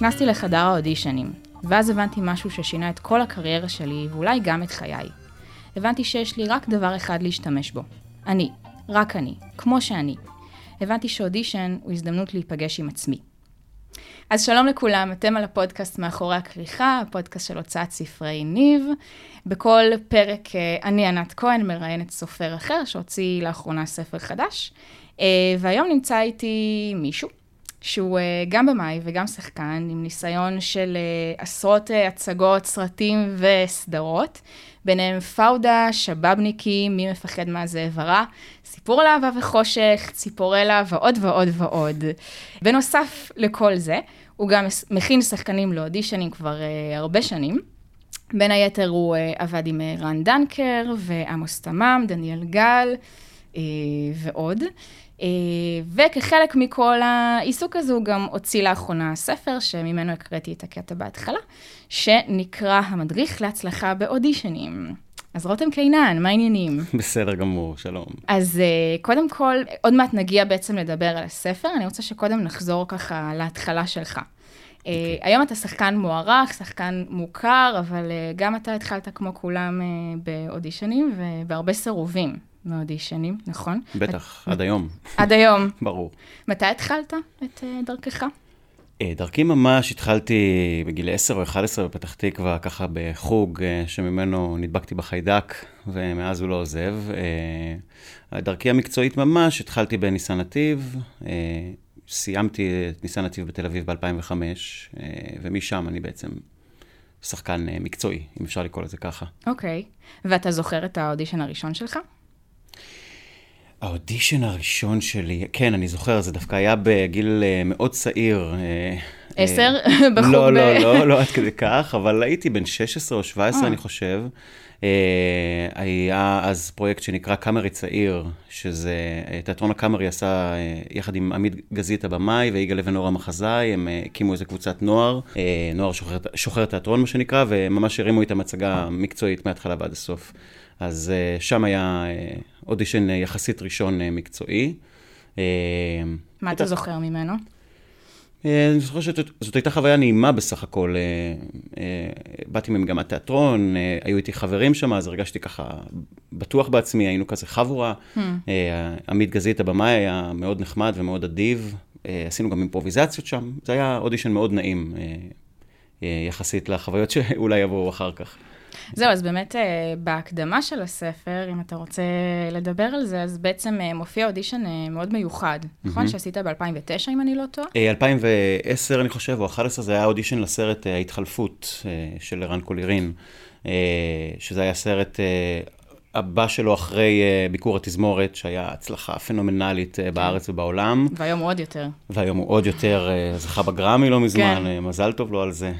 נכנסתי לחדר האודישנים, ואז הבנתי משהו ששינה את כל הקריירה שלי, ואולי גם את חיי. הבנתי שיש לי רק דבר אחד להשתמש בו. אני. רק אני. כמו שאני. הבנתי שאודישן הוא הזדמנות להיפגש עם עצמי. אז שלום לכולם, אתם על הפודקאסט מאחורי הכריכה, הפודקאסט של הוצאת ספרי ניב. בכל פרק אה, אני ענת כהן מראיינת סופר אחר שהוציא לאחרונה ספר חדש, אה, והיום נמצא איתי מישהו שהוא אה, גם במאי וגם שחקן, עם ניסיון של עשרות הצגות, סרטים וסדרות, ביניהם פאודה, שבאבניקי, מי מפחד מהזאב הרע, סיפור על אהבה וחושך, ציפורלה ועוד ועוד ועוד. בנוסף לכל זה, הוא גם מכין שחקנים לאודישנים כבר uh, הרבה שנים. בין היתר הוא uh, עבד עם רן דנקר ועמוס תמם, דניאל גל uh, ועוד. Uh, וכחלק מכל העיסוק הזה הוא גם הוציא לאחרונה ספר שממנו הקראתי את הקטע בהתחלה, שנקרא המדריך להצלחה באודישנים. אז רותם קינן, מה העניינים? בסדר גמור, שלום. אז uh, קודם כל, עוד מעט נגיע בעצם לדבר על הספר, אני רוצה שקודם נחזור ככה להתחלה שלך. Okay. Uh, אוקיי. היום אתה שחקן מוערך, שחקן מוכר, אבל uh, גם אתה התחלת כמו כולם באודישנים ובהרבה סירובים מאודישנים, נכון? בטח. עד היום. עד היום. ברור. מתי התחלת את uh, דרכך? אה, דרכי ממש התחלתי בגיל 10 או 11 בפתח תקווה, ככה בחוג אה, שממנו נדבקתי בחיידק, ומאז הוא לא עוזב. אה, דרכי המקצועית ממש, התחלתי בניסן נתיב, סיימתי את ניסן נתיב בתל אביב ב-2005, ומשם אני בעצם שחקן מקצועי, אם אפשר לקרוא לזה ככה. אוקיי, okay. ואתה זוכר את האודישן הראשון שלך? האודישן הראשון שלי, כן, אני זוכר, זה דווקא היה בגיל אה, מאוד צעיר. אה, עשר? בחור לא, לא, לא, לא עד כדי כך, אבל הייתי בן 16 או 17, אני חושב. היה אז פרויקט שנקרא קאמרי צעיר, שזה, תיאטרון הקאמרי עשה יחד עם עמית גזית הבמאי ויגאל אבן אור המחזאי, הם הקימו איזה קבוצת נוער, נוער שוחר, שוחר תיאטרון מה שנקרא, וממש הרימו איתם הצגה מקצועית מההתחלה ועד הסוף. אז שם היה אודישן יחסית ראשון מקצועי. מה אתה זוכר ממנו? אני זוכר שזאת הייתה חוויה נעימה בסך הכל. באתי ממגמת תיאטרון, היו איתי חברים שם, אז הרגשתי ככה בטוח בעצמי, היינו כזה חבורה. Hmm. עמית גזית הבמאי היה מאוד נחמד ומאוד אדיב. עשינו גם אימפרוביזציות שם. זה היה אודישן מאוד נעים, יחסית לחוויות שאולי יבואו אחר כך. זהו, אז באמת אה, בהקדמה של הספר, אם אתה רוצה לדבר על זה, אז בעצם אה, מופיע אודישן אה, מאוד מיוחד, נכון? שעשית ב-2009, אם אני לא טועה? 2010, אני חושב, או 2011, זה היה אודישן לסרט ההתחלפות של ערן קולירין, שזה היה סרט הבא שלו אחרי uh, ביקור התזמורת, שהיה הצלחה פנומנלית uh, בארץ ובעולם. והיום הוא עוד יותר. והיום הוא עוד יותר, uh, זכה בגרמי לא מזמן, כן. מזל טוב לו על זה.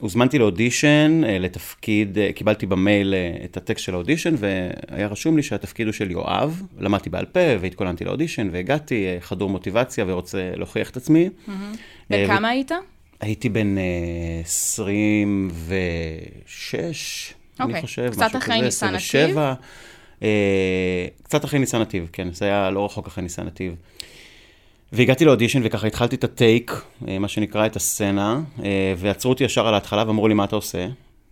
והוזמנתי לאודישן, לתפקיד, קיבלתי במייל את הטקסט של האודישן, והיה רשום לי שהתפקיד הוא של יואב. למדתי בעל פה והתכוננתי לאודישן, והגעתי חדור מוטיבציה ורוצה להוכיח את עצמי. בן כמה היית? הייתי בן uh, 26. אוקיי, אני חושב, קצת אחרי ניסן נתיב. אה, קצת אחרי ניסן נתיב, כן, זה היה לא רחוק אחרי ניסן נתיב. והגעתי לאודישן וככה התחלתי את הטייק, אה, מה שנקרא, את הסצנה, אה, ועצרו אותי ישר על ההתחלה ואמרו לי, מה אתה עושה?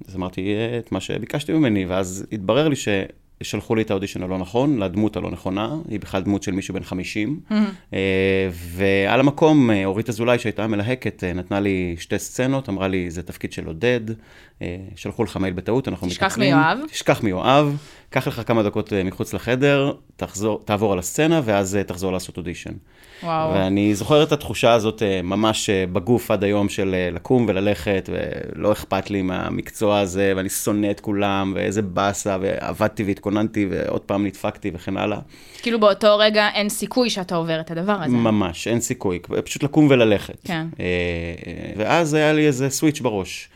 אז אמרתי את מה שביקשתי ממני, ואז התברר לי ש... שלחו לי את האודישן הלא נכון, לדמות הלא נכונה, היא בכלל דמות של מישהו בן 50. Mm-hmm. ועל המקום, אורית אזולאי, שהייתה מלהקת, נתנה לי שתי סצנות, אמרה לי, זה תפקיד של עודד, שלחו לך מייל בטעות, אנחנו מתקצרים. תשכח מיואב. תשכח מיואב, קח לך כמה דקות מחוץ לחדר, תחזור, תעבור על הסצנה, ואז תחזור לעשות אודישן. וואו. ואני זוכר את התחושה הזאת אה, ממש אה, בגוף עד היום של אה, לקום וללכת, ולא אכפת לי מהמקצוע הזה, ואני שונא את כולם, ואיזה באסה, ועבדתי והתכוננתי, ועוד פעם נדפקתי וכן הלאה. כאילו באותו רגע אין סיכוי שאתה עובר את הדבר הזה. ממש, אין סיכוי, פשוט לקום וללכת. כן. ואז היה לי איזה סוויץ' בראש,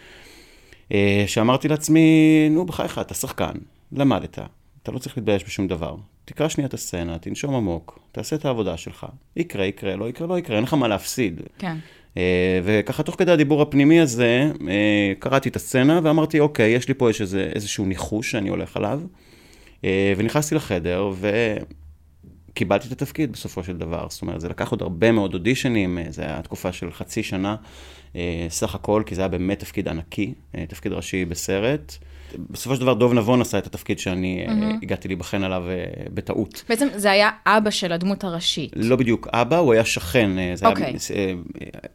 שאמרתי לעצמי, נו, בחייך, אתה שחקן, למדת, אתה לא צריך להתבייש בשום דבר. תקרא שנייה את הסצנה, תנשום עמוק, תעשה את העבודה שלך. יקרה, יקרה, לא יקרה, לא יקרה, אין לך מה להפסיד. כן. Uh, וככה, תוך כדי הדיבור הפנימי הזה, uh, קראתי את הסצנה ואמרתי, אוקיי, יש לי פה איזה, איזשהו ניחוש שאני הולך עליו. Uh, ונכנסתי לחדר, קיבלתי את התפקיד בסופו של דבר. זאת אומרת, זה לקח עוד הרבה מאוד אודישנים, זה היה תקופה של חצי שנה סך הכל, כי זה היה באמת תפקיד ענקי, תפקיד ראשי בסרט. בסופו של דבר דוב נבון עשה את התפקיד שאני mm-hmm. הגעתי להיבחן עליו בטעות. בעצם זה היה אבא של הדמות הראשית. לא בדיוק אבא, הוא היה שכן. זה okay. היה, אוקיי.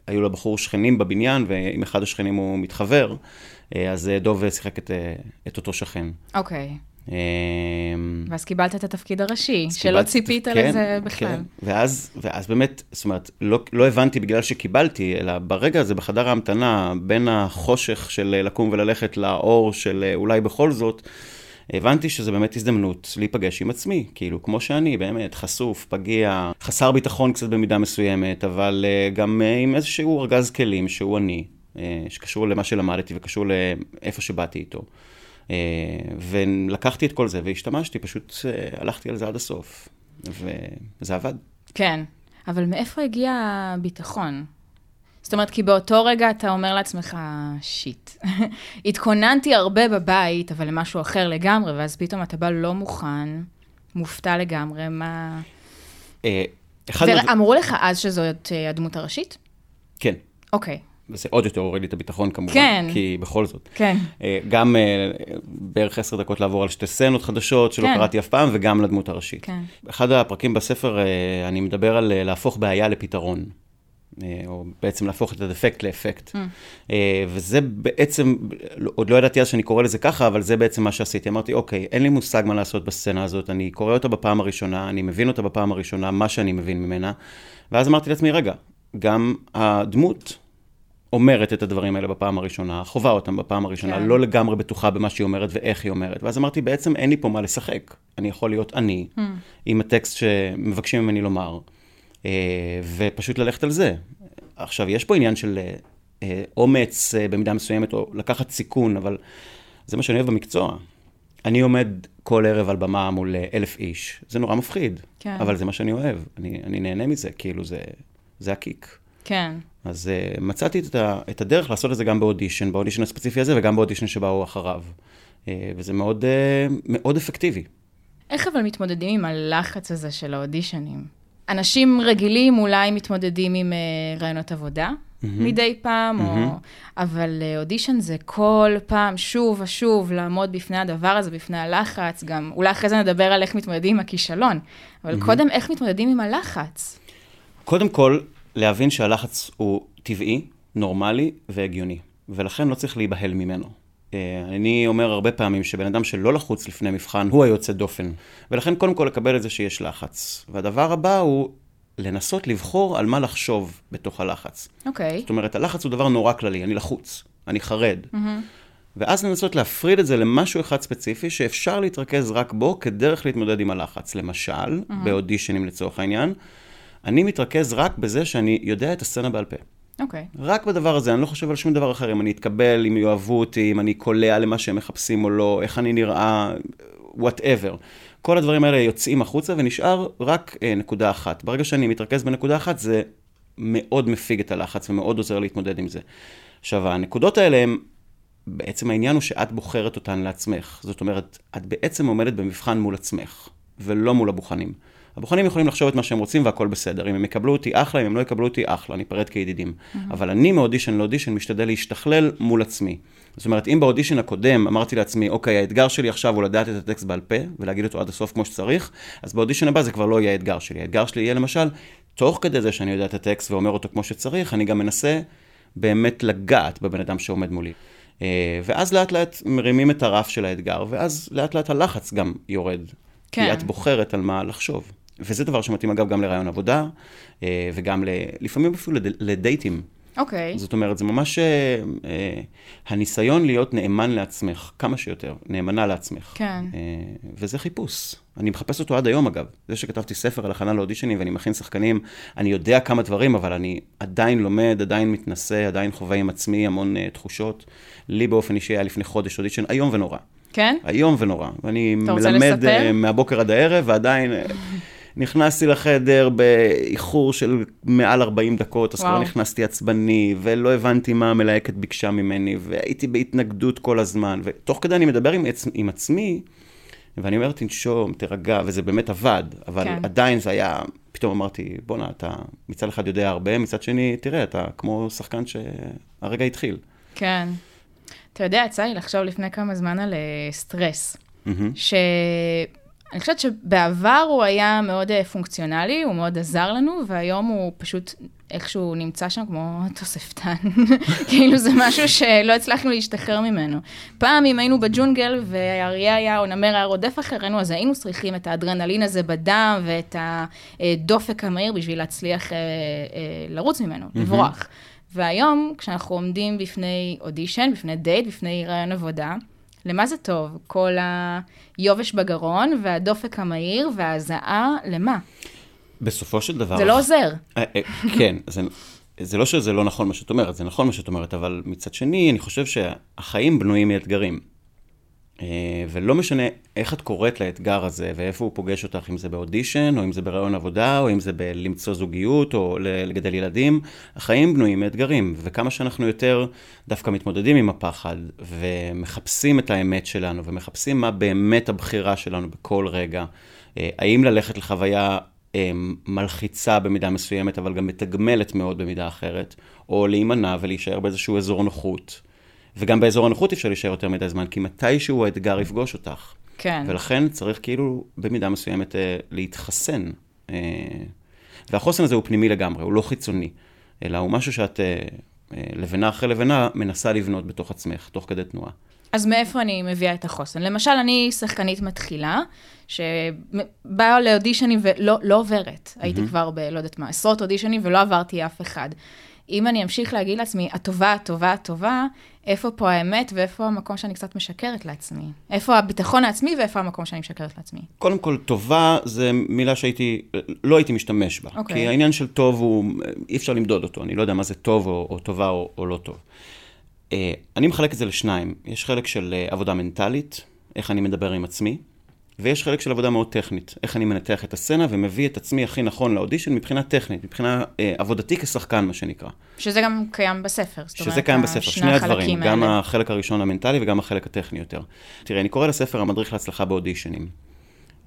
היו לבחור שכנים בבניין, ועם אחד השכנים הוא מתחבר. אה, אז אה, דוב שיחק את, אה, את אותו שכן. אוקיי. ואז קיבלת את התפקיד הראשי, שלא ציפית כן, לזה בכלל. כן, ואז, ואז באמת, זאת אומרת, לא, לא הבנתי בגלל שקיבלתי, אלא ברגע הזה, בחדר ההמתנה, בין החושך של לקום וללכת לאור של אולי בכל זאת, הבנתי שזה באמת הזדמנות להיפגש עם עצמי, כאילו, כמו שאני, באמת, חשוף, פגיע, חסר ביטחון קצת במידה מסוימת, אבל גם עם איזשהו ארגז כלים שהוא אני, אה, שקשור למה שלמדתי וקשור לאיפה שבאתי איתו. אה, ולקחתי את כל זה והשתמשתי, פשוט אה, הלכתי על זה עד הסוף, וזה עבד. כן, אבל מאיפה הגיע הביטחון? זאת אומרת, כי באותו רגע אתה אומר לעצמך, שיט. התכוננתי הרבה בבית, אבל למשהו אחר לגמרי, ואז פתאום אתה בא לא מוכן, מופתע לגמרי, מה... ואמרו לך אז שזאת הדמות הראשית? כן. אוקיי. וזה עוד יותר הוריד לי את הביטחון כמובן, כן. כי בכל זאת. כן. אה, גם אה, בערך עשר דקות לעבור על שתי סצנות חדשות שלא כן. קראתי אף פעם, וגם לדמות הראשית. כן. אחד הפרקים בספר, אה, אני מדבר על להפוך בעיה לפתרון. או בעצם להפוך את הדפקט לאפקט. Mm. וזה בעצם, עוד לא ידעתי אז שאני קורא לזה ככה, אבל זה בעצם מה שעשיתי. אמרתי, אוקיי, אין לי מושג מה לעשות בסצנה הזאת, אני קורא אותה בפעם הראשונה, אני מבין אותה בפעם הראשונה, מה שאני מבין ממנה, ואז אמרתי לעצמי, רגע, גם הדמות אומרת את הדברים האלה בפעם הראשונה, חווה אותם בפעם הראשונה, כן. לא לגמרי בטוחה במה שהיא אומרת ואיך היא אומרת. ואז אמרתי, בעצם אין לי פה מה לשחק. אני יכול להיות אני, mm. עם הטקסט שמבקשים ממני לומר, אה, ופשוט ללכת על זה. עכשיו, יש פה עניין של אה, אומץ אה, במידה מסוימת, או לקחת סיכון, אבל זה מה שאני אוהב במקצוע. אני עומד כל ערב על במה מול אלף איש, זה נורא מפחיד, כן. אבל זה מה שאני אוהב, אני, אני נהנה מזה, כאילו זה, זה הקיק. כן. אז uh, מצאתי את, ה, את הדרך לעשות את זה גם באודישן, באודישן הספציפי הזה וגם באודישן שבאו אחריו. Uh, וזה מאוד, uh, מאוד אפקטיבי. איך אבל מתמודדים עם הלחץ הזה של האודישנים? אנשים רגילים אולי מתמודדים עם uh, רעיונות עבודה mm-hmm. מדי פעם, mm-hmm. או... אבל uh, אודישן זה כל פעם, שוב ושוב, לעמוד בפני הדבר הזה, בפני הלחץ. גם אולי אחרי זה נדבר על איך מתמודדים עם הכישלון, אבל mm-hmm. קודם, איך מתמודדים עם הלחץ? קודם כל, להבין שהלחץ הוא טבעי, נורמלי והגיוני, ולכן לא צריך להיבהל ממנו. אה, אני אומר הרבה פעמים שבן אדם שלא לחוץ לפני מבחן הוא היוצא דופן, ולכן קודם כל לקבל את זה שיש לחץ. והדבר הבא הוא לנסות לבחור על מה לחשוב בתוך הלחץ. אוקיי. Okay. זאת אומרת, הלחץ הוא דבר נורא כללי, אני לחוץ, אני חרד. Mm-hmm. ואז לנסות להפריד את זה למשהו אחד ספציפי שאפשר להתרכז רק בו כדרך להתמודד עם הלחץ. למשל, mm-hmm. באודישנים לצורך העניין, אני מתרכז רק בזה שאני יודע את הסצנה בעל פה. אוקיי. Okay. רק בדבר הזה, אני לא חושב על שום דבר אחר, אם אני אתקבל, אם יאהבו אותי, אם אני קולע למה שהם מחפשים או לא, איך אני נראה, whatever. כל הדברים האלה יוצאים החוצה ונשאר רק אה, נקודה אחת. ברגע שאני מתרכז בנקודה אחת, זה מאוד מפיג את הלחץ ומאוד עוזר להתמודד עם זה. עכשיו, הנקודות האלה הן, בעצם העניין הוא שאת בוחרת אותן לעצמך. זאת אומרת, את בעצם עומדת במבחן מול עצמך, ולא מול הבוחנים. הבוחנים יכולים לחשוב את מה שהם רוצים והכל בסדר. אם הם יקבלו אותי אחלה, אם הם לא יקבלו אותי אחלה, ניפרד כידידים. Mm-hmm. אבל אני מאודישן לאודישן משתדל להשתכלל מול עצמי. זאת אומרת, אם באודישן הקודם אמרתי לעצמי, אוקיי, האתגר שלי עכשיו הוא לדעת את הטקסט בעל פה ולהגיד אותו עד הסוף כמו שצריך, אז באודישן הבא זה כבר לא יהיה האתגר שלי. האתגר שלי יהיה למשל, תוך כדי זה שאני יודע את הטקסט ואומר אותו כמו שצריך, אני גם מנסה באמת לגעת בבן אדם שעומד מולי. אה, ואז לאט לאט מרימים את הרף של האתגר, ואז לאט לאט הלחץ גם יורד. כן. כי את בוחרת על מה לחשוב. וזה דבר שמתאים אגב גם לרעיון עבודה, אה, וגם ל, לפעמים אפילו לד, לדייטים. אוקיי. Okay. זאת אומרת, זה ממש אה, אה, הניסיון להיות נאמן לעצמך, כמה שיותר, נאמנה לעצמך. כן. אה, וזה חיפוש. אני מחפש אותו עד היום, אגב. זה שכתבתי ספר על הכנה לאודישנים ואני מכין שחקנים, אני יודע כמה דברים, אבל אני עדיין לומד, עדיין מתנסה, עדיין חווה עם עצמי המון אה, תחושות. לי באופן אישי היה לפני חודש אודישן איום ונורא. כן? איום ונורא. ואני מלמד אה, מהבוקר עד הערב, ועדיין... נכנסתי לחדר באיחור של מעל 40 דקות, אז כבר נכנסתי עצבני, ולא הבנתי מה המלהקת ביקשה ממני, והייתי בהתנגדות כל הזמן. ותוך כדי אני מדבר עם, עצ... עם עצמי, ואני אומר, תנשום, תירגע, וזה באמת עבד, אבל כן. עדיין זה היה, פתאום אמרתי, בואנה, אתה מצד אחד יודע הרבה, מצד שני, תראה, אתה כמו שחקן שהרגע התחיל. כן. אתה יודע, יצא לי לחשוב לפני כמה זמן על אה, סטרס. מהמם. שאני חושבת שבעבר הוא היה מאוד אה, פונקציונלי, הוא מאוד עזר לנו, והיום הוא פשוט איכשהו נמצא שם כמו תוספתן. כאילו זה משהו שלא הצלחנו להשתחרר ממנו. פעם, אם היינו בג'ונגל והאריה היה, או נמר היה רודף אחרינו, אז היינו צריכים את האדרנלין הזה בדם ואת הדופק המהיר בשביל להצליח אה, אה, לרוץ ממנו, לברוח. והיום, כשאנחנו עומדים בפני אודישן, בפני דייט, בפני רעיון עבודה, למה זה טוב? כל היובש בגרון והדופק המהיר וההזעה, למה? בסופו של דבר... זה לא עוזר. אה, אה, כן, זה, זה לא שזה לא נכון מה שאת אומרת, זה נכון מה שאת אומרת, אבל מצד שני, אני חושב שהחיים בנויים מאתגרים. אה, ולא משנה איך את קוראת לאתגר הזה, ואיפה הוא פוגש אותך, אם זה באודישן, או אם זה ברעיון עבודה, או אם זה בלמצוא זוגיות, או לגדל ילדים, החיים בנויים מאתגרים. וכמה שאנחנו יותר דווקא מתמודדים עם הפחד, ומחפשים את האמת שלנו, ומחפשים מה באמת הבחירה שלנו בכל רגע, אה, האם ללכת לחוויה אה, מלחיצה במידה מסוימת, אבל גם מתגמלת מאוד במידה אחרת, או להימנע ולהישאר באיזשהו אזור נוחות. וגם באזור הנוחות אפשר להישאר יותר מדי זמן, כי מתישהו האתגר יפגוש אותך. כן. ולכן צריך כאילו במידה מסוימת אה, להתחסן. אה, והחוסן הזה הוא פנימי לגמרי, הוא לא חיצוני, אלא הוא משהו שאת אה, לבנה אחרי לבנה מנסה לבנות בתוך עצמך, תוך כדי תנועה. אז מאיפה אני מביאה את החוסן? למשל, אני שחקנית מתחילה, שבאה לאודישנים ולא לא עוברת. הייתי כבר ב, לא יודעת מה, עשרות אודישנים ולא עברתי אף אחד. אם אני אמשיך להגיד לעצמי, הטובה, הטובה, הטובה, איפה פה האמת ואיפה המקום שאני קצת משקרת לעצמי? איפה הביטחון העצמי ואיפה המקום שאני משקרת לעצמי? קודם כל, טובה זה מילה שהייתי, לא הייתי משתמש בה. אוקיי. כי העניין של טוב הוא, אי אפשר למדוד אותו, אני לא יודע מה זה טוב או, או טובה או, או לא טוב. אה, אני מחלק את זה לשניים. יש חלק של אה, עבודה מנטלית, איך אני מדבר עם עצמי, ויש חלק של עבודה מאוד טכנית, איך אני מנתח את הסצנה ומביא את עצמי הכי נכון לאודישן מבחינה טכנית, מבחינה אה, עבודתי כשחקן, מה שנקרא. שזה גם קיים בספר. זאת שזה אומרת, קיים ה- בספר, שני הדברים, החלקים גם האלה. החלק הראשון המנטלי וגם החלק הטכני יותר. תראה, אני קורא לספר המדריך להצלחה באודישנים,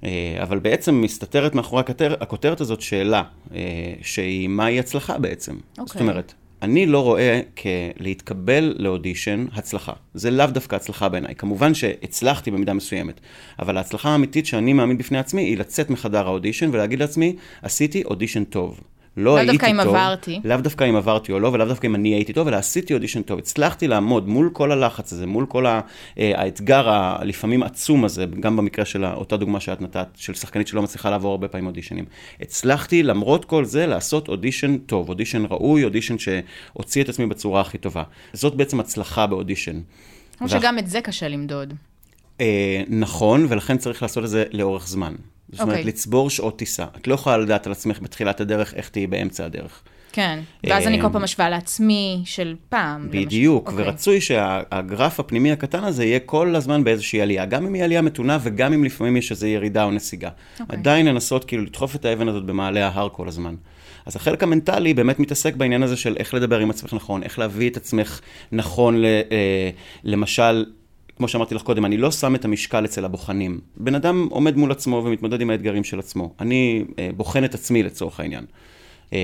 אה, אבל בעצם מסתתרת מאחורי הכותרת הזאת שאלה, אה, שהיא מהי הצלחה בעצם. זאת אוקיי. אומרת, אני לא רואה כלהתקבל לאודישן הצלחה. זה לאו דווקא הצלחה בעיניי. כמובן שהצלחתי במידה מסוימת, אבל ההצלחה האמיתית שאני מאמין בפני עצמי היא לצאת מחדר האודישן ולהגיד לעצמי, עשיתי אודישן טוב. לא לאו הייתי דווקא אם טוב, עברתי. לאו דווקא אם עברתי או לא, ולאו דווקא אם אני הייתי טוב, אלא עשיתי אודישן טוב. הצלחתי לעמוד מול כל הלחץ הזה, מול כל אה, האתגר הלפעמים עצום הזה, גם במקרה של אותה דוגמה שאת נתת, של שחקנית שלא מצליחה לעבור הרבה פעמים אודישנים. הצלחתי למרות כל זה לעשות אודישן טוב, אודישן ראוי, אודישן שהוציא את עצמי בצורה הכי טובה. זאת בעצם הצלחה באודישן. כמו שגם את זה קשה למדוד. אה, נכון, ולכן צריך לעשות את זה לאורך זמן. זאת אומרת, אוקיי. לצבור שעות טיסה. את לא יכולה לדעת על עצמך בתחילת הדרך איך תהיי באמצע הדרך. כן. ואז אני כל אה, פעם משווה לעצמי של פעם. בדיוק, למשל. אוקיי. ורצוי שהגרף הפנימי הקטן הזה יהיה כל הזמן באיזושהי עלייה, גם אם היא עלייה מתונה וגם אם לפעמים יש איזו ירידה או נסיגה. אוקיי. עדיין לנסות כאילו לדחוף את האבן הזאת במעלה ההר כל הזמן. אז החלק המנטלי באמת מתעסק בעניין הזה של איך לדבר עם עצמך נכון, איך להביא את עצמך נכון, ל, אה, למשל, כמו שאמרתי לך קודם, אני לא שם את המשקל אצל הבוחנים. בן אדם עומד מול עצמו ומתמודד עם האתגרים של עצמו. אני אה, בוחן את עצמי לצורך העניין. אה,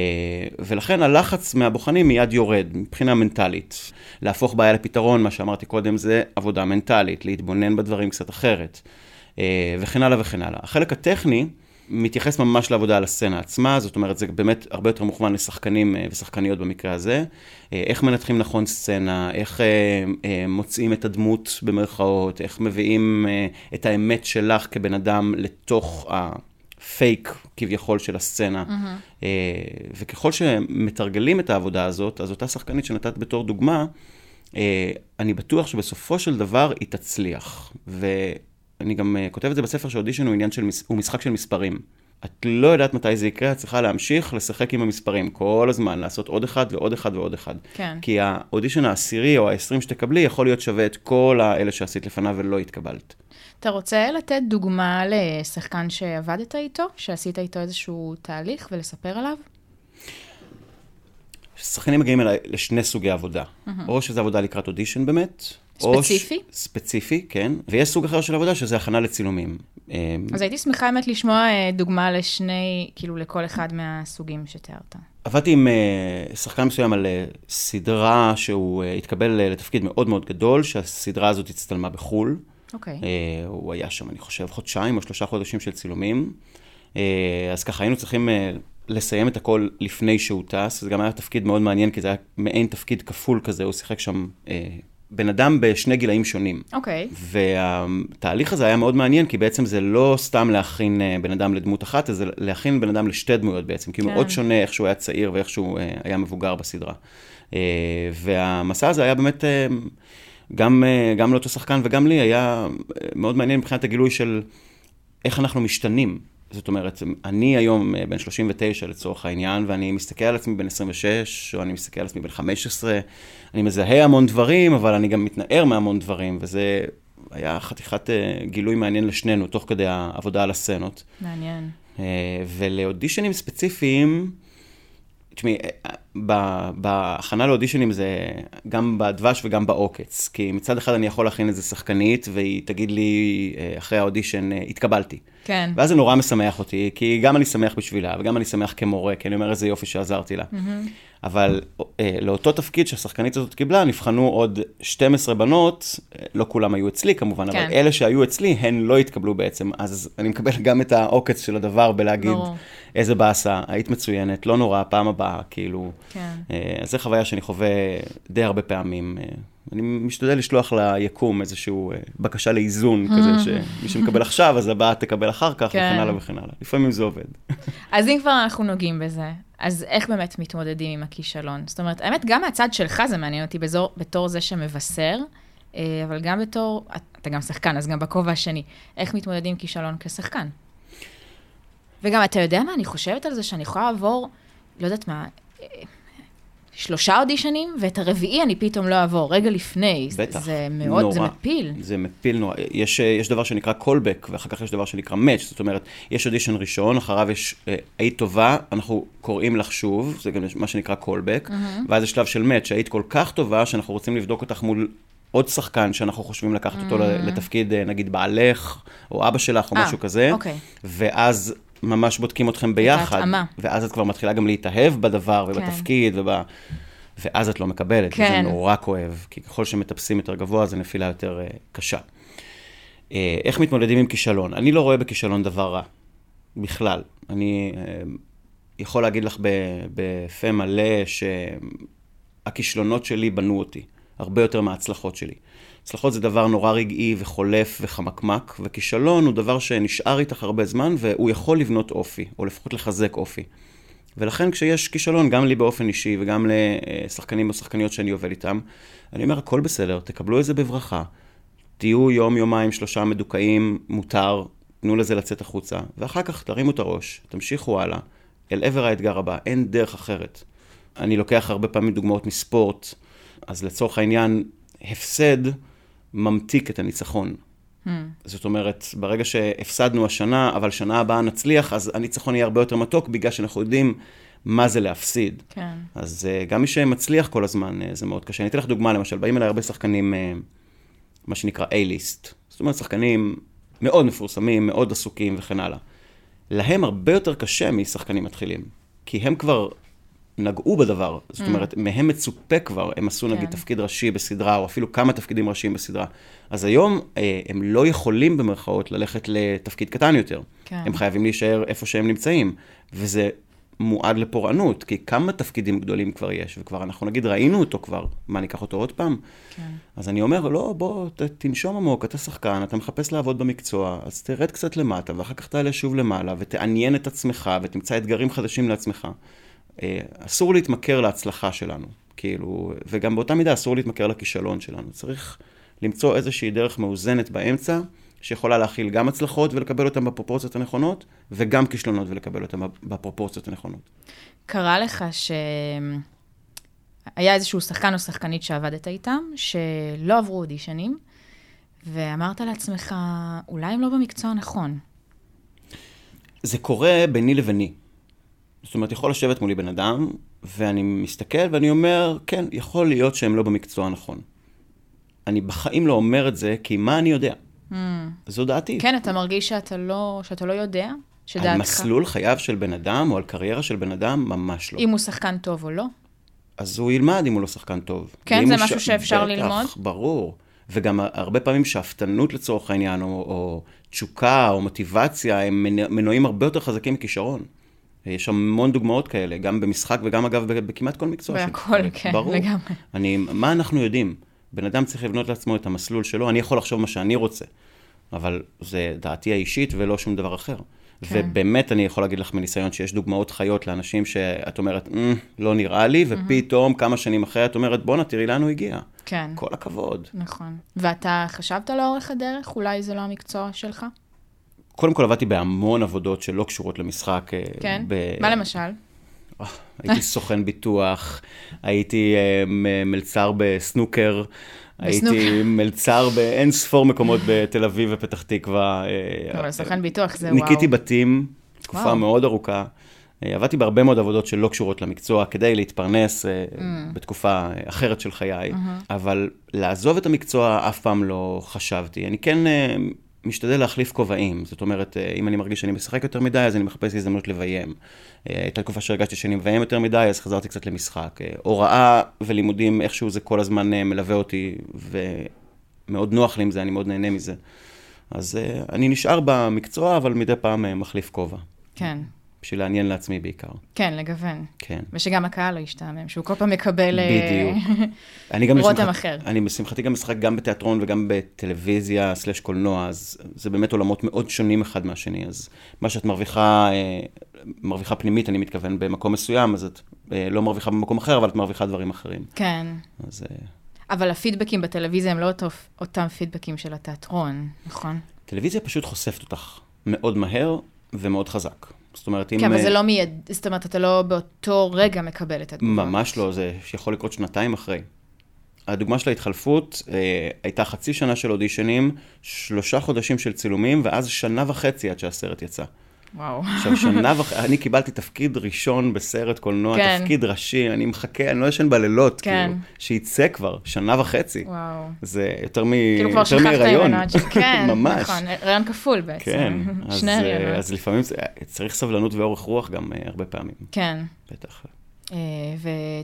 ולכן הלחץ מהבוחנים מיד יורד מבחינה מנטלית. להפוך בעיה לפתרון, מה שאמרתי קודם, זה עבודה מנטלית, להתבונן בדברים קצת אחרת, אה, וכן הלאה וכן הלאה. החלק הטכני מתייחס ממש לעבודה על הסצנה עצמה, זאת אומרת, זה באמת הרבה יותר מוכוון לשחקנים אה, ושחקניות במקרה הזה. אה, איך מנתחים נכון סצנה, איך אה, אה, מוצאים את הדמות במרכאות, איך מביאים אה, את האמת שלך כבן אדם לתוך ה... פייק כביכול של הסצנה. Mm-hmm. וככל שמתרגלים את העבודה הזאת, אז אותה שחקנית שנתת בתור דוגמה, אה, אני בטוח שבסופו של דבר היא תצליח. ואני גם אה, כותב את זה בספר שאודישן הוא עניין של, הוא משחק של מספרים. את לא יודעת מתי זה יקרה, את צריכה להמשיך לשחק עם המספרים כל הזמן, לעשות עוד אחד ועוד אחד ועוד אחד. כן. כי האודישן העשירי או העשרים שתקבלי יכול להיות שווה את כל האלה שעשית לפניו ולא התקבלת. אתה רוצה לתת דוגמה לשחקן שעבדת איתו, שעשית איתו איזשהו תהליך ולספר עליו? שחקנים מגיעים אליי לשני סוגי עבודה. או שזה עבודה לקראת אודישן באמת. או ש- ספציפי? ספציפי, כן. ויש סוג אחר של עבודה שזה הכנה לצילומים. אה, אז הייתי שמחה באמת לשמוע אה, דוגמה לשני, כאילו לכל אחד מהסוגים שתיארת. עבדתי עם אה, שחקן מסוים על אה, סדרה שהוא התקבל לתפקיד מאוד מאוד גדול, שהסדרה הזאת הצטלמה בחו"ל. אוקיי. אה, הוא היה שם, אני חושב, חודשיים או שלושה חודשים של צילומים. אז ככה היינו צריכים לסיים את הכל לפני שהוא טס. זה גם היה תפקיד מאוד מעניין, כי זה היה מעין תפקיד כפול כזה, הוא שיחק שם בן אדם בשני גילאים שונים. אוקיי. והתהליך הזה היה מאוד מעניין, כי בעצם זה לא סתם להכין אה, בן אדם לדמות אחת, זה להכין בן אדם לשתי דמויות בעצם, כי הוא כן. מאוד שונה איך שהוא היה צעיר ואיך שהוא אה, היה מבוגר בסדרה. אה, והמסע הזה היה באמת, גם, גם לאותו שחקן וגם לי, היה מאוד מעניין מבחינת הגילוי של איך אנחנו משתנים. זאת אומרת, אני היום אה, בן 39 לצורך העניין, ואני מסתכל על עצמי בן 26, או אני מסתכל על עצמי בן 15, אני מזהה המון דברים, אבל אני גם מתנער מהמון דברים, וזה היה חתיכת אה, גילוי מעניין לשנינו, תוך כדי העבודה על הסצנות. מעניין. אה, ולאודישנים ספציפיים, תשמעי, אה, בהכנה לאודישנים זה גם בדבש וגם בעוקץ. כי מצד אחד אני יכול להכין איזה שחקנית, והיא תגיד לי אה, אחרי האודישן, אה, התקבלתי. כן. ואז זה נורא משמח אותי, כי גם אני שמח בשבילה, וגם אני שמח כמורה, כי אני אומר איזה יופי שעזרתי לה. אבל אה, לאותו תפקיד שהשחקנית הזאת קיבלה, נבחנו עוד 12 בנות, לא כולם היו אצלי כמובן, כן. אבל אלה שהיו אצלי, הן לא התקבלו בעצם. אז אני מקבל גם את העוקץ של הדבר בלהגיד, ברור. איזה באסה, היית מצוינת, לא נורא, פעם הבאה, כאילו. כן. אה, אז זו חוויה שאני חווה די הרבה פעמים. אה, אני משתדל לשלוח ליקום איזושהי בקשה לאיזון כזה, שמי שמקבל עכשיו, אז הבאה תקבל אחר כך, כן. וכן הלאה וכן הלאה. לפעמים זה עובד. אז אם כבר אנחנו נוגעים בזה, אז איך באמת מתמודדים עם הכישלון? זאת אומרת, האמת, גם מהצד שלך זה מעניין אותי בזור, בתור זה שמבשר, אה, אבל גם בתור, אתה גם שחקן, אז גם בכובע השני, איך מתמודדים עם כישלון כשחקן? וגם, אתה יודע מה, אני חושבת על זה שאני יכולה לעבור, לא יודעת מה, אה, שלושה אודישנים, ואת הרביעי אני פתאום לא אעבור, רגע לפני. זה- בטח, זה מאוד, זה נורא. מפיל. זה מפיל נורא. יש, יש דבר שנקרא callback, ואחר כך יש דבר שנקרא match. זאת אומרת, יש אודישן ראשון, אחריו יש, אה, היית טובה, אנחנו קוראים לך שוב, זה גם מה שנקרא callback, ואז יש שלב של match, היית כל כך טובה, שאנחנו רוצים לבדוק אותך מול עוד שחקן שאנחנו חושבים לקחת אותו לתפקיד, אה, נגיד, בעלך, או אבא שלך, או אה, משהו כזה. אוקיי. ואז ממש בודקים אתכם ביחד. ואז את כבר מתחילה גם להתאהב בדבר כן. ובתפקיד, וב... ואז את לא מקבלת, כן. וזה נורא כואב, כי ככל שמטפסים יותר גבוה, זו נפילה יותר uh, קשה. Uh, איך מתמודדים עם כישלון? אני לא רואה בכישלון דבר רע, בכלל. אני uh, יכול להגיד לך בפה מלא שהכישלונות שלי בנו אותי, הרבה יותר מההצלחות שלי. הצלחות זה דבר נורא רגעי וחולף וחמקמק, וכישלון הוא דבר שנשאר איתך הרבה זמן, והוא יכול לבנות אופי, או לפחות לחזק אופי. ולכן כשיש כישלון, גם לי באופן אישי וגם לשחקנים או שחקניות שאני עובד איתם, אני אומר, הכל בסדר, תקבלו את זה בברכה. תהיו יום, יומיים, שלושה מדוכאים, מותר, תנו לזה לצאת החוצה, ואחר כך תרימו את הראש, תמשיכו הלאה, אל עבר האתגר הבא, אין דרך אחרת. אני לוקח הרבה פעמים דוגמאות מספורט, אז לצורך העניין, הפסד ממתיק את הניצחון. Hmm. זאת אומרת, ברגע שהפסדנו השנה, אבל שנה הבאה נצליח, אז הניצחון יהיה הרבה יותר מתוק, בגלל שאנחנו יודעים מה זה להפסיד. כן. אז uh, גם מי שמצליח כל הזמן, uh, זה מאוד קשה. אני אתן לך דוגמה, למשל, באים אליי הרבה שחקנים, uh, מה שנקרא A-ליסט. זאת אומרת, שחקנים מאוד מפורסמים, מאוד עסוקים וכן הלאה. להם הרבה יותר קשה משחקנים מתחילים, כי הם כבר נגעו בדבר. זאת אומרת, מהם מצופה כבר, הם עשו נגיד כן. תפקיד ראשי בסדרה, או אפילו כמה תפקידים ראשיים בסדרה. אז היום אה, הם לא יכולים במרכאות ללכת לתפקיד קטן יותר. כן. הם חייבים להישאר איפה שהם נמצאים. וזה מועד לפורענות, כי כמה תפקידים גדולים כבר יש, וכבר אנחנו נגיד ראינו אותו כבר, מה, ניקח אותו עוד פעם? כן. אז אני אומר, לא, בוא, ת, תנשום עמוק, אתה שחקן, אתה מחפש לעבוד במקצוע, אז תרד קצת למטה, ואחר כך תעלה שוב למעלה, ותעניין את עצמך, ותמצא אתגרים חדשים לעצמך. אה, אסור להתמכר להצלחה שלנו, כאילו, וגם באותה מידה אסור להתמכר לכישלון שלנו. צריך למצוא איזושהי דרך מאוזנת באמצע, שיכולה להכיל גם הצלחות ולקבל אותן בפרופורציות הנכונות, וגם כישלונות ולקבל אותן בפרופורציות הנכונות. קרה לך שהיה איזשהו שחקן או שחקנית שעבדת איתם, שלא עברו אודישנים, ואמרת לעצמך, אולי הם לא במקצוע הנכון. זה קורה ביני לביני. זאת אומרת, יכול לשבת מולי בן אדם, ואני מסתכל ואני אומר, כן, יכול להיות שהם לא במקצוע הנכון. אני בחיים לא אומר את זה, כי מה אני יודע? Mm. זו דעתי. כן, אתה מרגיש שאתה לא, שאתה לא יודע? שדעתך... על מסלול חייו של בן אדם, או על קריירה של בן אדם, ממש לא. אם הוא שחקן טוב או לא? אז הוא ילמד אם הוא לא שחקן טוב. כן, זה משהו ש... שאפשר בטח, ללמוד? בטח, ברור. וגם הרבה פעמים שאפתנות לצורך העניין, או, או תשוקה, או מוטיבציה, הם מנועים הרבה יותר חזקים מכישרון. יש המון דוגמאות כאלה, גם במשחק וגם אגב בכמעט כל מקצוע. בהכל, כן, ברור. לגמרי. אני, מה אנחנו יודעים? בן אדם צריך לבנות לעצמו את המסלול שלו, אני יכול לחשוב מה שאני רוצה, אבל זה דעתי האישית ולא שום דבר אחר. כן. ובאמת אני יכול להגיד לך מניסיון שיש דוגמאות חיות לאנשים שאת אומרת, mm, לא נראה לי, ופתאום כמה שנים אחרי את אומרת, בואנה, תראי לאן הוא הגיע. כן. כל הכבוד. נכון. ואתה חשבת לאורך הדרך, אולי זה לא המקצוע שלך? קודם כל עבדתי בהמון עבודות שלא קשורות למשחק. אה, כן? ב... מה למשל? אה, הייתי סוכן ביטוח, הייתי אה, מלצר בסנוקר. הייתי מלצר באין ספור מקומות בתל אביב ופתח תקווה. אבל סוכן ביטוח זה וואו. ניקיתי בתים תקופה מאוד ארוכה. עבדתי בהרבה מאוד עבודות שלא קשורות למקצוע כדי להתפרנס mm. בתקופה אחרת של חיי, mm-hmm. אבל לעזוב את המקצוע אף פעם לא חשבתי. אני כן משתדל להחליף כובעים. זאת אומרת, אה, אם אני מרגיש שאני משחק יותר מדי, אז אני מחפש הזדמנות לביים. אה, הייתה תקופה שהרגשתי שאני מביים יותר מדי, אז חזרתי קצת למשחק. אה, הוראה ולימודים, איכשהו זה כל הזמן מלווה אותי, ומאוד נוח לי עם זה, אני מאוד נהנה מזה. אז אני נשאר במקצוע, אבל מדי פעם מחליף כובע. כן. בשביל לעניין לעצמי בעיקר. כן, לגוון. כן. ושגם הקהל לא ישתעמם, שהוא כל פעם מקבל בדיוק. רותם אחר. אני בשמחתי גם משחק גם בתיאטרון וגם בטלוויזיה סלש קולנוע, אז זה באמת עולמות מאוד שונים אחד מהשני. אז מה שאת מרוויחה, אה, מרוויחה פנימית, אני מתכוון, במקום מסוים, אז את אה, לא מרוויחה במקום אחר, אבל את מרוויחה דברים אחרים. כן. אז... אה, אבל הפידבקים בטלוויזיה הם לא אותם פידבקים של התיאטרון, נכון? טלוויזיה פשוט חושפת אותך מאוד מהר ומאוד חזק. זאת אומרת, אם... כן, אבל זה לא מייד, זאת אומרת, אתה לא באותו רגע מקבל את התגובה. ממש לא, זה יכול לקרות שנתיים אחרי. הדוגמה של ההתחלפות אה, הייתה חצי שנה של אודישנים, שלושה חודשים של צילומים, ואז שנה וחצי עד שהסרט יצא. וואו. עכשיו, שנה וחצי, אני קיבלתי תפקיד ראשון בסרט קולנוע, כן. תפקיד ראשי, אני מחכה, אני לא ישן בלילות, כן. כאילו, שיצא כבר, שנה וחצי. וואו. זה יותר מ... כאילו כבר שכחת ש... כן, ממש. נכון, הריון כפול בעצם. כן, שני הריונות. אז, לפעמים צריך סבלנות ואורך רוח גם uh, הרבה פעמים. כן. בטח. Uh,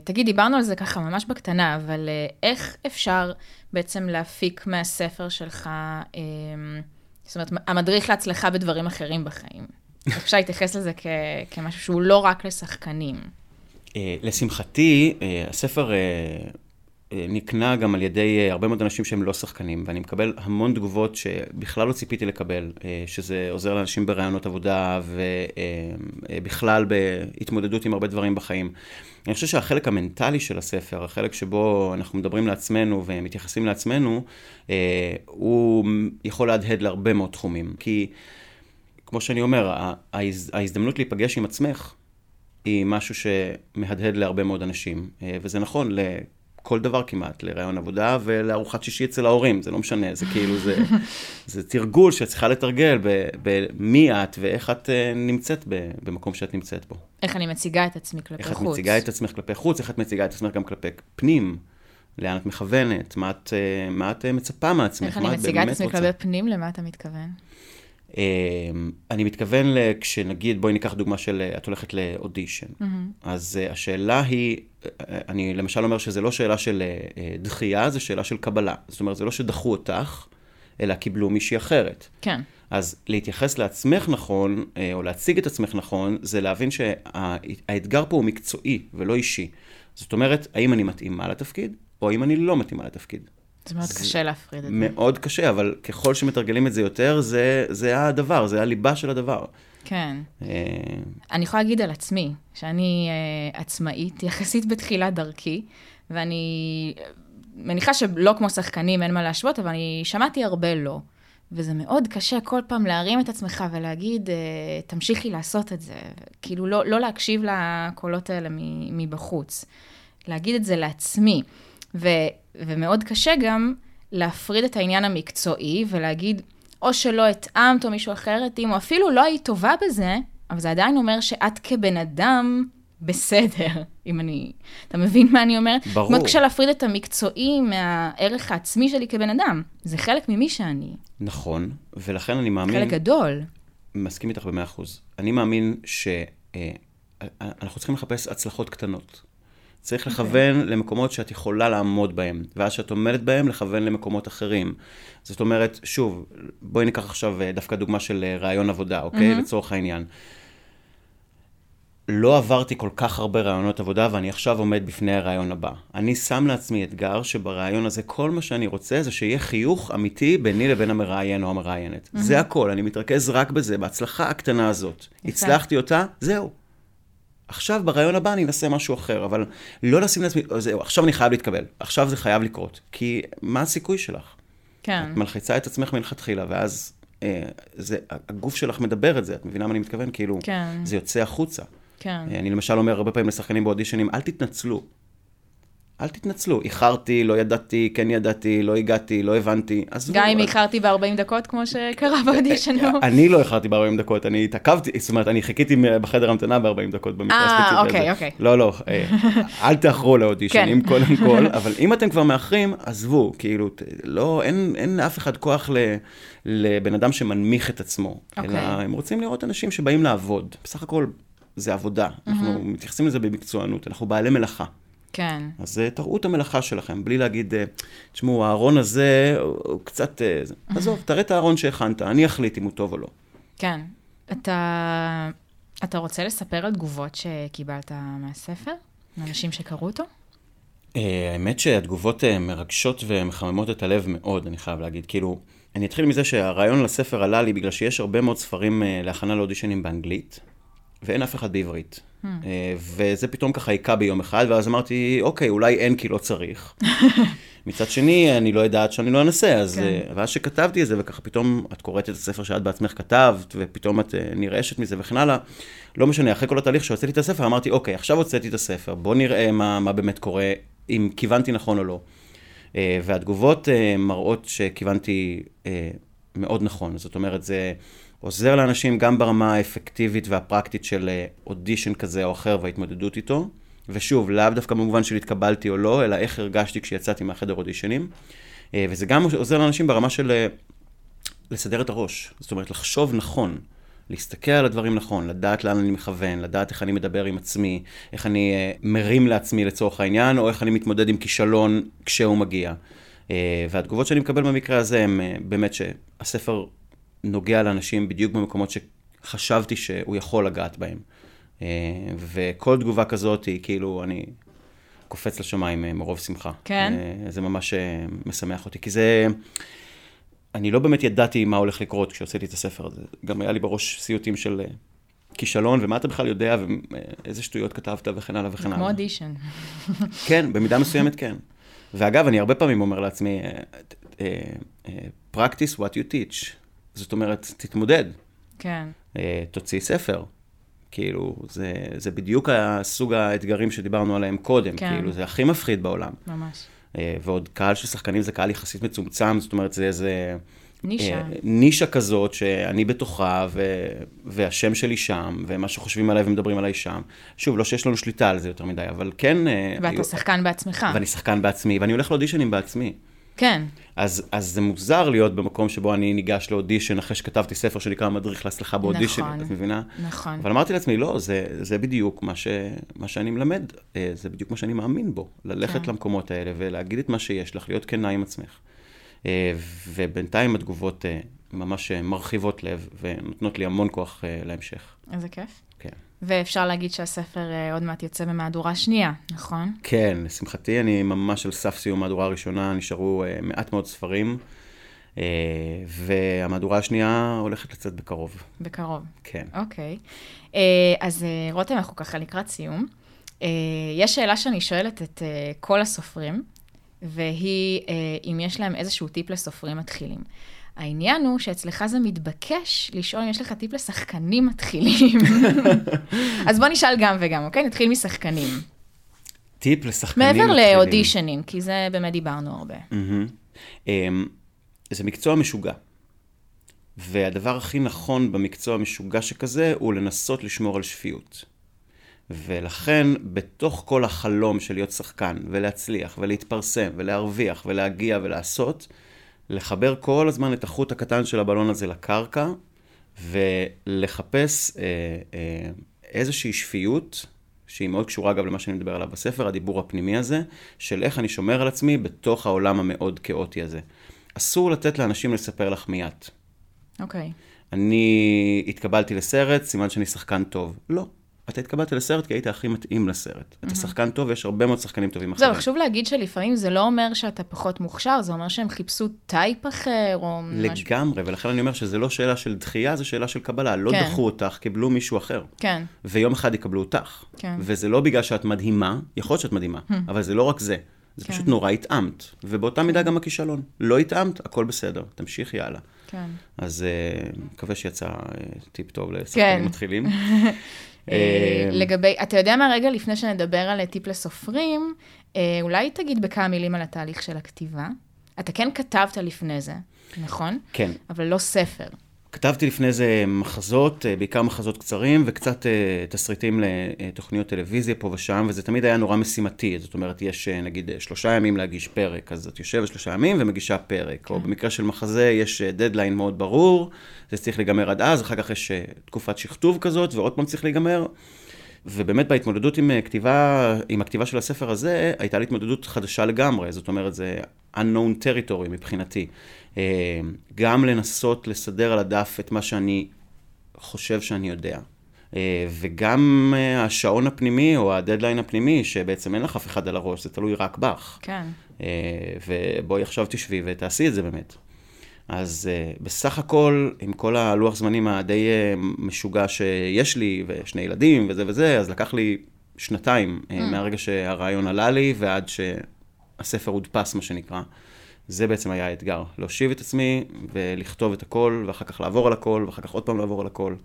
ותגיד, דיברנו על זה ככה ממש בקטנה, אבל איך אפשר בעצם להפיק מהספר שלך, זאת אומרת, המדריך להצלחה בדברים אחרים בחיים? אפשר להתייחס לזה כ- כמשהו שהוא לא רק לשחקנים. אה, לשמחתי, אה, הספר אה, נקנה גם על ידי הרבה מאוד אנשים שהם לא שחקנים, ואני מקבל המון תגובות שבכלל לא ציפיתי לקבל, שזה עוזר לאנשים ברעיונות עבודה ובכלל בהתמודדות עם הרבה דברים בחיים. אני חושב שהחלק המנטלי של הספר, החלק שבו אנחנו מדברים לעצמנו ומתייחסים לעצמנו, הוא יכול להדהד להרבה מאוד תחומים. כי... כמו שאני אומר, ההז, ההזדמנות להיפגש עם עצמך היא משהו שמהדהד להרבה מאוד אנשים, אה, וזה נכון לכל דבר כמעט, לרעיון עבודה ולארוחת שישי אצל ההורים, זה לא משנה, זה כאילו, זה, זה תרגול שאת צריכה לתרגל במי את ואיך את אה, נמצאת במקום שאת נמצאת בו. איך אני מציגה את עצמי כלפי איך חוץ. איך את מציגה את עצמך כלפי חוץ, איך את מציגה את עצמך גם כלפי פנים. לאן את מכוונת, מה את, אה, מה את מצפה מעצמך, איך אני מציגה את עצמי כלפי פנים, למה אתה מתכוון? אמ, אני מתכוון, כשנגיד, בואי ניקח דוגמה של, את הולכת לאודישן. Mm-hmm. אז אה, השאלה היא, אה, אני למשל אומר שזה לא שאלה של אה, דחייה, זה שאלה של קבלה. זאת אומרת, זה לא שדחו אותך, אלא קיבלו מישהי אחרת. כן. אז להתייחס לעצמך נכון, או להציג את עצמך נכון, זה להבין שהאתגר פה הוא מקצועי ולא אישי. זאת אומרת, האם אני מתאימה לתפקיד, או האם אני לא מתאימה לתפקיד. זה מאוד זה קשה להפריד את זה. מאוד קשה, אבל ככל שמתרגלים את זה יותר, זה, זה הדבר, זה הליבה של הדבר. כן. אה, אני יכולה להגיד על עצמי, שאני uh, עצמאית, יחסית בתחילת דרכי, ואני מניחה שלא כמו שחקנים, אין מה להשוות, אבל אני שמעתי הרבה לא. וזה מאוד קשה כל פעם להרים את עצמך ולהגיד, תמשיכי לעשות את זה. כאילו, לא, לא להקשיב לקולות האלה מבחוץ. להגיד את זה לעצמי. ו, ומאוד קשה גם להפריד את העניין המקצועי ולהגיד, או שלא התאמת או מישהו אחר התאים, או אפילו לא היית טובה בזה, אבל זה עדיין אומר שאת כבן אדם בסדר, אם אני... אתה מבין מה אני אומרת? ברור. אומרת, קשה להפריד את המקצועי מהערך העצמי שלי כבן אדם. זה חלק ממי שאני. נכון, ולכן אני מאמין... חלק גדול. מסכים איתך במאה אחוז. אני מאמין שאנחנו צריכים לחפש הצלחות קטנות. צריך לכוון למקומות שאת יכולה לעמוד בהם, ואז כשאת עומדת בהם, לכוון למקומות אחרים. זאת אומרת, שוב, בואי ניקח עכשיו אה, דווקא דוגמה של אה, רעיון עבודה, אוקיי? מהמם. לצורך העניין. לא עברתי כל כך הרבה רעיונות עבודה, ואני עכשיו עומד בפני הרעיון הבא. אני שם לעצמי אתגר שברעיון הזה, כל מה שאני רוצה זה שיהיה חיוך אמיתי ביני לבין המראיין או המראיינת. זה הכל, אני מתרכז רק בזה, בהצלחה הקטנה הזאת. הצלחתי אותה, זהו. עכשיו ברעיון הבא אני אנסה משהו אחר, אבל לא לשים לעצמי, זהו, עכשיו אני חייב להתקבל, עכשיו זה חייב לקרות. כי מה הסיכוי שלך? כן. את מלחיצה את עצמך מלכתחילה, ואז אה, זה, הגוף שלך מדבר את זה, את מבינה מה אני מתכוון? כאילו, כן. זה יוצא החוצה. כן. אה, אני למשל אומר הרבה פעמים לשחקנים באודישנים, אל תתנצלו. אל תתנצלו. איחרתי, לא ידעתי, כן ידעתי, לא הגעתי, לא הבנתי. עזבו. גם אם אז- איחרתי ב-40 דקות, כמו שקרה באודישן. נו. אני לא איחרתי ב-40 דקות, אני התעכבתי, זאת אומרת, אני חיכיתי בחדר המתנה ב-40 דקות במקרה אה, הספציפי הזה. אוקיי, אוקיי. לא, לא, אה, אל תאחרו לאודישנים כן. קודם כל, אבל אם אתם כבר מאחרים, עזבו, כאילו, לא, אין, לאף אחד כוח לבן אדם שמנמיך את עצמו, אלא אוקיי. הם רוצים לראות אנשים שבאים לעבוד. בסך הכל זה עבודה, אנחנו מתייחסים לזה במקצוענות, אנחנו בעלי מלאכה. כן. אז אה, תראו את המלאכה שלכם, בלי להגיד, אה, תשמעו, הארון הזה הוא קצת... אה, זה." עזוב, תראה את הארון שהכנת, אני אחליט אם הוא טוב או לא. כן. אתה, אתה רוצה לספר על תגובות שקיבלת מהספר? מאנשים שקראו אותו? האמת שהתגובות מרגשות ומחממות את הלב מאוד, אני חייב להגיד. כאילו, אני אתחיל מזה שהרעיון לספר עלה לי בגלל שיש הרבה מאוד ספרים להכנה לאודישנים באנגלית, ואין אף אחד בעברית. Hmm. אה, וזה פתאום ככה היכה ביום אחד, ואז אמרתי, אוקיי, אולי אין כי לא צריך. מצד שני, אני לא יודעת שאני לא אנסה, אז... כן. אה, ואז שכתבתי את זה, וככה פתאום את קוראת את הספר שאת בעצמך כתבת, ופתאום את אה, נרעשת מזה וכן הלאה. לא משנה, אחרי כל התהליך שהוצאתי את הספר, אמרתי, אוקיי, עכשיו הוצאתי את הספר, בוא נראה מה, מה באמת קורה, אם כיוונתי נכון או לא. והתגובות מראות שכיוונתי מאוד נכון. זאת אומרת, זה עוזר לאנשים גם ברמה האפקטיבית והפרקטית של אה, אודישן כזה או אחר וההתמודדות איתו. ושוב, לאו דווקא במובן של התקבלתי או לא, אלא איך הרגשתי כשיצאתי מהחדר אודישנים. אה, וזה גם עוזר לאנשים ברמה של אה, לסדר את הראש. זאת אומרת, לחשוב נכון, להסתכל על הדברים נכון, לדעת לאן אני מכוון, לדעת איך אני מדבר עם עצמי, איך אני אה, מרים לעצמי לצורך העניין, או איך אני מתמודד עם כישלון כשהוא מגיע. אה, והתגובות שאני מקבל במקרה הזה הן אה, באמת שהספר נוגע לאנשים בדיוק במקומות שחשבתי שהוא יכול לגעת בהם. אה, וכל תגובה כזאת היא כאילו, אני קופץ לשמיים אה, מרוב שמחה. כן? אה, זה ממש משמח אותי, כי זה... אני לא באמת ידעתי מה הולך לקרות כשהוצאתי את הספר הזה. גם היה לי בראש סיוטים של כישלון, ומה אתה בכלל יודע, ואיזה שטויות כתבת, וכן הלאה וכן הלאה. כמו אודישן. כן, במידה מסוימת כן. ואגב, אני הרבה פעמים אומר לעצמי, practice what you teach. זאת אומרת, תתמודד, כן. אה, תוציא ספר. כאילו, זה, זה בדיוק הסוג האתגרים שדיברנו עליהם קודם, כן. כאילו, זה הכי מפחיד בעולם. ממש. אה, ועוד קהל של שחקנים זה קהל יחסית מצומצם, זאת אומרת, זה איזה... נישה. אה, נישה כזאת שאני בתוכה, ו... והשם שלי שם, ומה שחושבים עליי ומדברים עליי שם. שוב, לא שיש לנו שליטה על זה יותר מדי, אבל כן... ואתה היו- שחקן בעצמך. ואני שחקן בעצמי, ואני הולך לאודישנים בעצמי. כן. אז, אז זה מוזר להיות במקום שבו אני ניגש לאודישן אחרי שכתבתי ספר שנקרא מדריך להצלחה באודישן, נכון. את מבינה? נכון. אבל אמרתי לעצמי, לא, זה, זה בדיוק מה, ש, מה שאני מלמד, אה, זה בדיוק מה שאני מאמין בו, ללכת כן. למקומות האלה ולהגיד את מה שיש לך, להיות כנה עם עצמך. אה, ובינתיים התגובות אה, ממש מרחיבות לב ונותנות לי המון כוח להמשך. איזה כיף. ואפשר להגיד שהספר אה, עוד מעט יוצא במהדורה שנייה, נכון? כן, לשמחתי אני ממש על סף סיום מהדורה ראשונה, נשארו אה, מעט מאוד ספרים, אה, והמהדורה השנייה הולכת לצאת בקרוב. בקרוב. כן. אוקיי. אז רותם, אנחנו ככה לקראת סיום. יש שאלה שאני שואלת את כל הסופרים, והיא אם יש להם איזשהו טיפ לסופרים מתחילים. העניין הוא שאצלך זה מתבקש לשאול אם יש לך טיפ לשחקנים מתחילים. אז בוא נשאל גם וגם, אוקיי? נתחיל משחקנים. טיפ לשחקנים מעבר מתחילים. לאודישנים, כי זה באמת דיברנו הרבה. אמ, זה מקצוע משוגע. והדבר הכי נכון במקצוע משוגע שכזה, הוא לנסות לשמור על שפיות. ולכן, בתוך כל החלום של להיות שחקן, ולהצליח, ולהתפרסם, ולהרוויח, ולהגיע, ולעשות, לחבר כל הזמן את החוט הקטן של הבלון הזה לקרקע, ולחפש אה, אה, איזושהי שפיות, שהיא מאוד קשורה אגב למה שאני מדבר עליו בספר, הדיבור הפנימי הזה, של איך אני שומר על עצמי בתוך העולם המאוד כאוטי הזה. אסור לתת לאנשים לספר לך מיד. אוקיי. Okay. אני התקבלתי לסרט, סימן שאני שחקן טוב. לא. אתה התקבלת לסרט כי היית הכי מתאים לסרט. אתה שחקן טוב ויש הרבה מאוד שחקנים טובים אחרים. זהו, חשוב להגיד שלפעמים זה לא אומר שאתה פחות מוכשר, זה אומר שהם חיפשו טייפ אחר או משהו. לגמרי, ולכן אני אומר שזה לא שאלה של דחייה, זה שאלה של קבלה. לא כן. דחו אותך, קיבלו מישהו אחר. כן. ויום אחד יקבלו אותך. כן. וזה לא בגלל שאת מדהימה, יכול להיות שאת מדהימה, אבל זה לא רק זה. זה כן. פשוט נורא התאמת, ובאותה מידה גם הכישלון. לא התאמת, הכל בסדר, תמשיכי הלאה. כן. אז uh, מקווה שיצא uh, טיפ טוב לשחקנים כן. מתחילים. אה, לגבי, אתה יודע מה, רגע לפני שנדבר על טיפ לסופרים, אה, אולי תגיד בכמה מילים על התהליך של הכתיבה. אתה כן כתבת לפני זה, נכון? כן. אבל לא ספר. כתבתי לפני זה מחזות, אה, בעיקר מחזות קצרים, וקצת תסריטים לתוכניות טלוויזיה פה ושם, וזה תמיד היה נורא משימתי. זאת אומרת, יש נגיד שלושה ימים להגיש פרק, אז את יושבת שלושה ימים ומגישה פרק. כן. או במקרה של מחזה יש דדליין מאוד ברור, זה צריך להיגמר עד אז, אחר כך יש תקופת שכתוב כזאת, ועוד פעם צריך להיגמר. ובאמת בהתמודדות עם כתיבה, עם הכתיבה של הספר הזה, הייתה לי התמודדות חדשה לגמרי, זאת אומרת, זה unknown territory מבחינתי. אה, גם לנסות לסדר על הדף את מה שאני חושב שאני יודע. אה, וגם אה, השעון הפנימי או הדדליין הפנימי, שבעצם אין לך אף אחד על הראש, זה תלוי רק בך. כן. ובואי עכשיו תשבי ותעשי את זה באמת. אז בסך הכל, עם כל הלוח זמנים הדי משוגע שיש לי, ושני ילדים וזה וזה, אז לקח לי שנתיים mm. מהרגע שהרעיון עלה לי ועד שהספר הודפס, מה שנקרא. זה בעצם היה האתגר, להושיב את עצמי ולכתוב את הכל, ואחר כך לעבור על הכל, ואחר כך עוד פעם לעבור על הכל.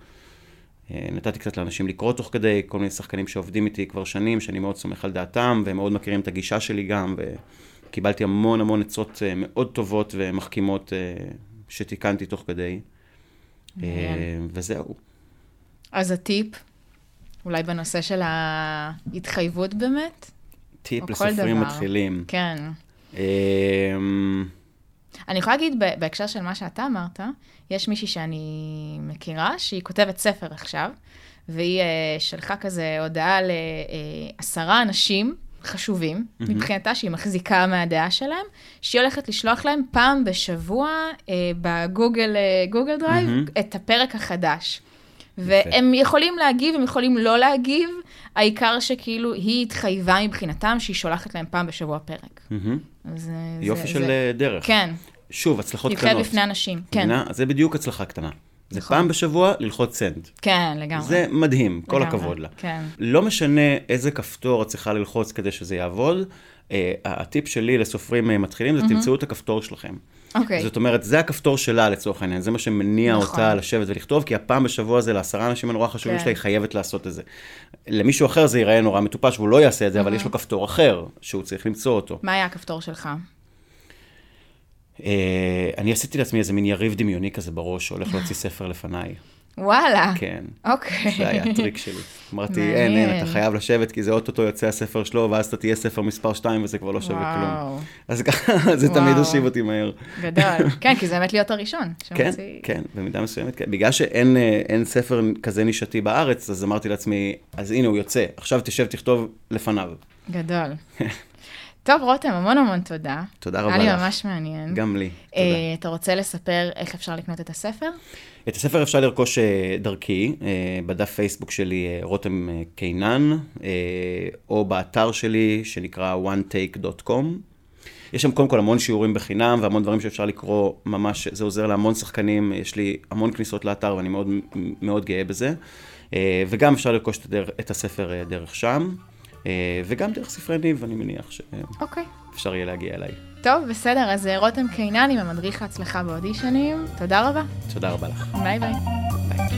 נתתי קצת לאנשים לקרוא תוך כדי, כל מיני שחקנים שעובדים איתי כבר שנים, שאני מאוד סומך על דעתם, והם מאוד מכירים את הגישה שלי גם, ו... קיבלתי המון המון עצות אה, מאוד טובות ומחכימות אה, שתיקנתי תוך כדי. אה, וזהו. אז הטיפ, אולי בנושא של ההתחייבות באמת? טיפ לסופרים מתחילים. כן. אני יכולה להגיד, בהקשר של מה שאתה אמרת, יש מישהי שאני מכירה, שהיא כותבת ספר עכשיו, והיא שלחה כזה הודעה לעשרה אנשים, חשובים, mm-hmm. מבחינתה שהיא מחזיקה מהדעה שלהם, שהיא הולכת לשלוח להם פעם בשבוע אה, בגוגל אה, Google Drive mm-hmm. את הפרק החדש. והם יכולים להגיב, הם יכולים לא להגיב, העיקר שכאילו היא התחייבה מבחינתם שהיא שולחת להם פעם בשבוע פרק. אז, יופי זה, של זה... דרך. כן. שוב, הצלחות קטנות. להתחייב בפני אנשים, כן. אז זה בדיוק הצלחה קטנה. זה נכון. פעם בשבוע ללחוץ סנד. כן, לגמרי. זה מדהים, כל לגמרי, הכבוד לה. כן. לא משנה איזה כפתור את צריכה ללחוץ כדי שזה יעבוד, uh, הטיפ שלי לסופרים מתחילים זה mm-hmm. תמצאו את הכפתור שלכם. אוקיי. Okay. זאת אומרת, זה הכפתור שלה לצורך העניין, זה מה שמניע נכון. אותה לשבת ולכתוב, כי הפעם בשבוע הזה לעשרה אנשים הנורא חשובים כן. שלה, היא חייבת לעשות את זה. למישהו אחר זה ייראה נורא מטופש והוא לא יעשה את זה, mm-hmm. אבל יש לו כפתור אחר, שהוא צריך למצוא אותו. מה היה הכפתור שלך? אה, אני עשיתי לעצמי איזה מין יריב דמיוני כזה בראש, שהולך להוציא ספר לפניי. וואלה. כן. אוקיי. זה היה הטריק שלי. אמרתי, אין, אין, אתה חייב לשבת, כי זה אוטוטו יוצא הספר שלו, ואז אתה תהיה ספר מספר 2 וזה כבר לא שווה כלום. אז ככה, זה תמיד הושיב אותי מהר. גדול. כן, כי זה באמת להיות הראשון. כן, כן, במידה מסוימת, כן. בגלל שאין אה, ספר כזה נישתי בארץ, אז אמרתי לעצמי, אז הנה הוא יוצא, עכשיו תשב, תכתוב לפניו. גדול. טוב, רותם, המון המון תודה. תודה רבה לך. היה לי ממש מעניין. גם לי, תודה. Uh, אתה רוצה לספר איך אפשר לקנות את הספר? את הספר אפשר לרכוש uh, דרכי, uh, בדף פייסבוק שלי, uh, רותם קינן, או באתר שלי, שנקרא onetake.com. יש שם קודם כל המון שיעורים בחינם, והמון דברים שאפשר לקרוא ממש, זה עוזר להמון שחקנים, יש לי המון כניסות לאתר ואני מאוד, מאוד גאה בזה. וגם אפשר לרכוש את הספר uh, דרך שם. אה, וגם דרך ספרי ניב, אני מניח שאפשר אוקיי. okay. יהיה להגיע אליי. טוב, בסדר, אז אה, רותם קינן, המדריך להצלחה באודישנים, תודה רבה. תודה רבה לך. ביי ביי. ביי.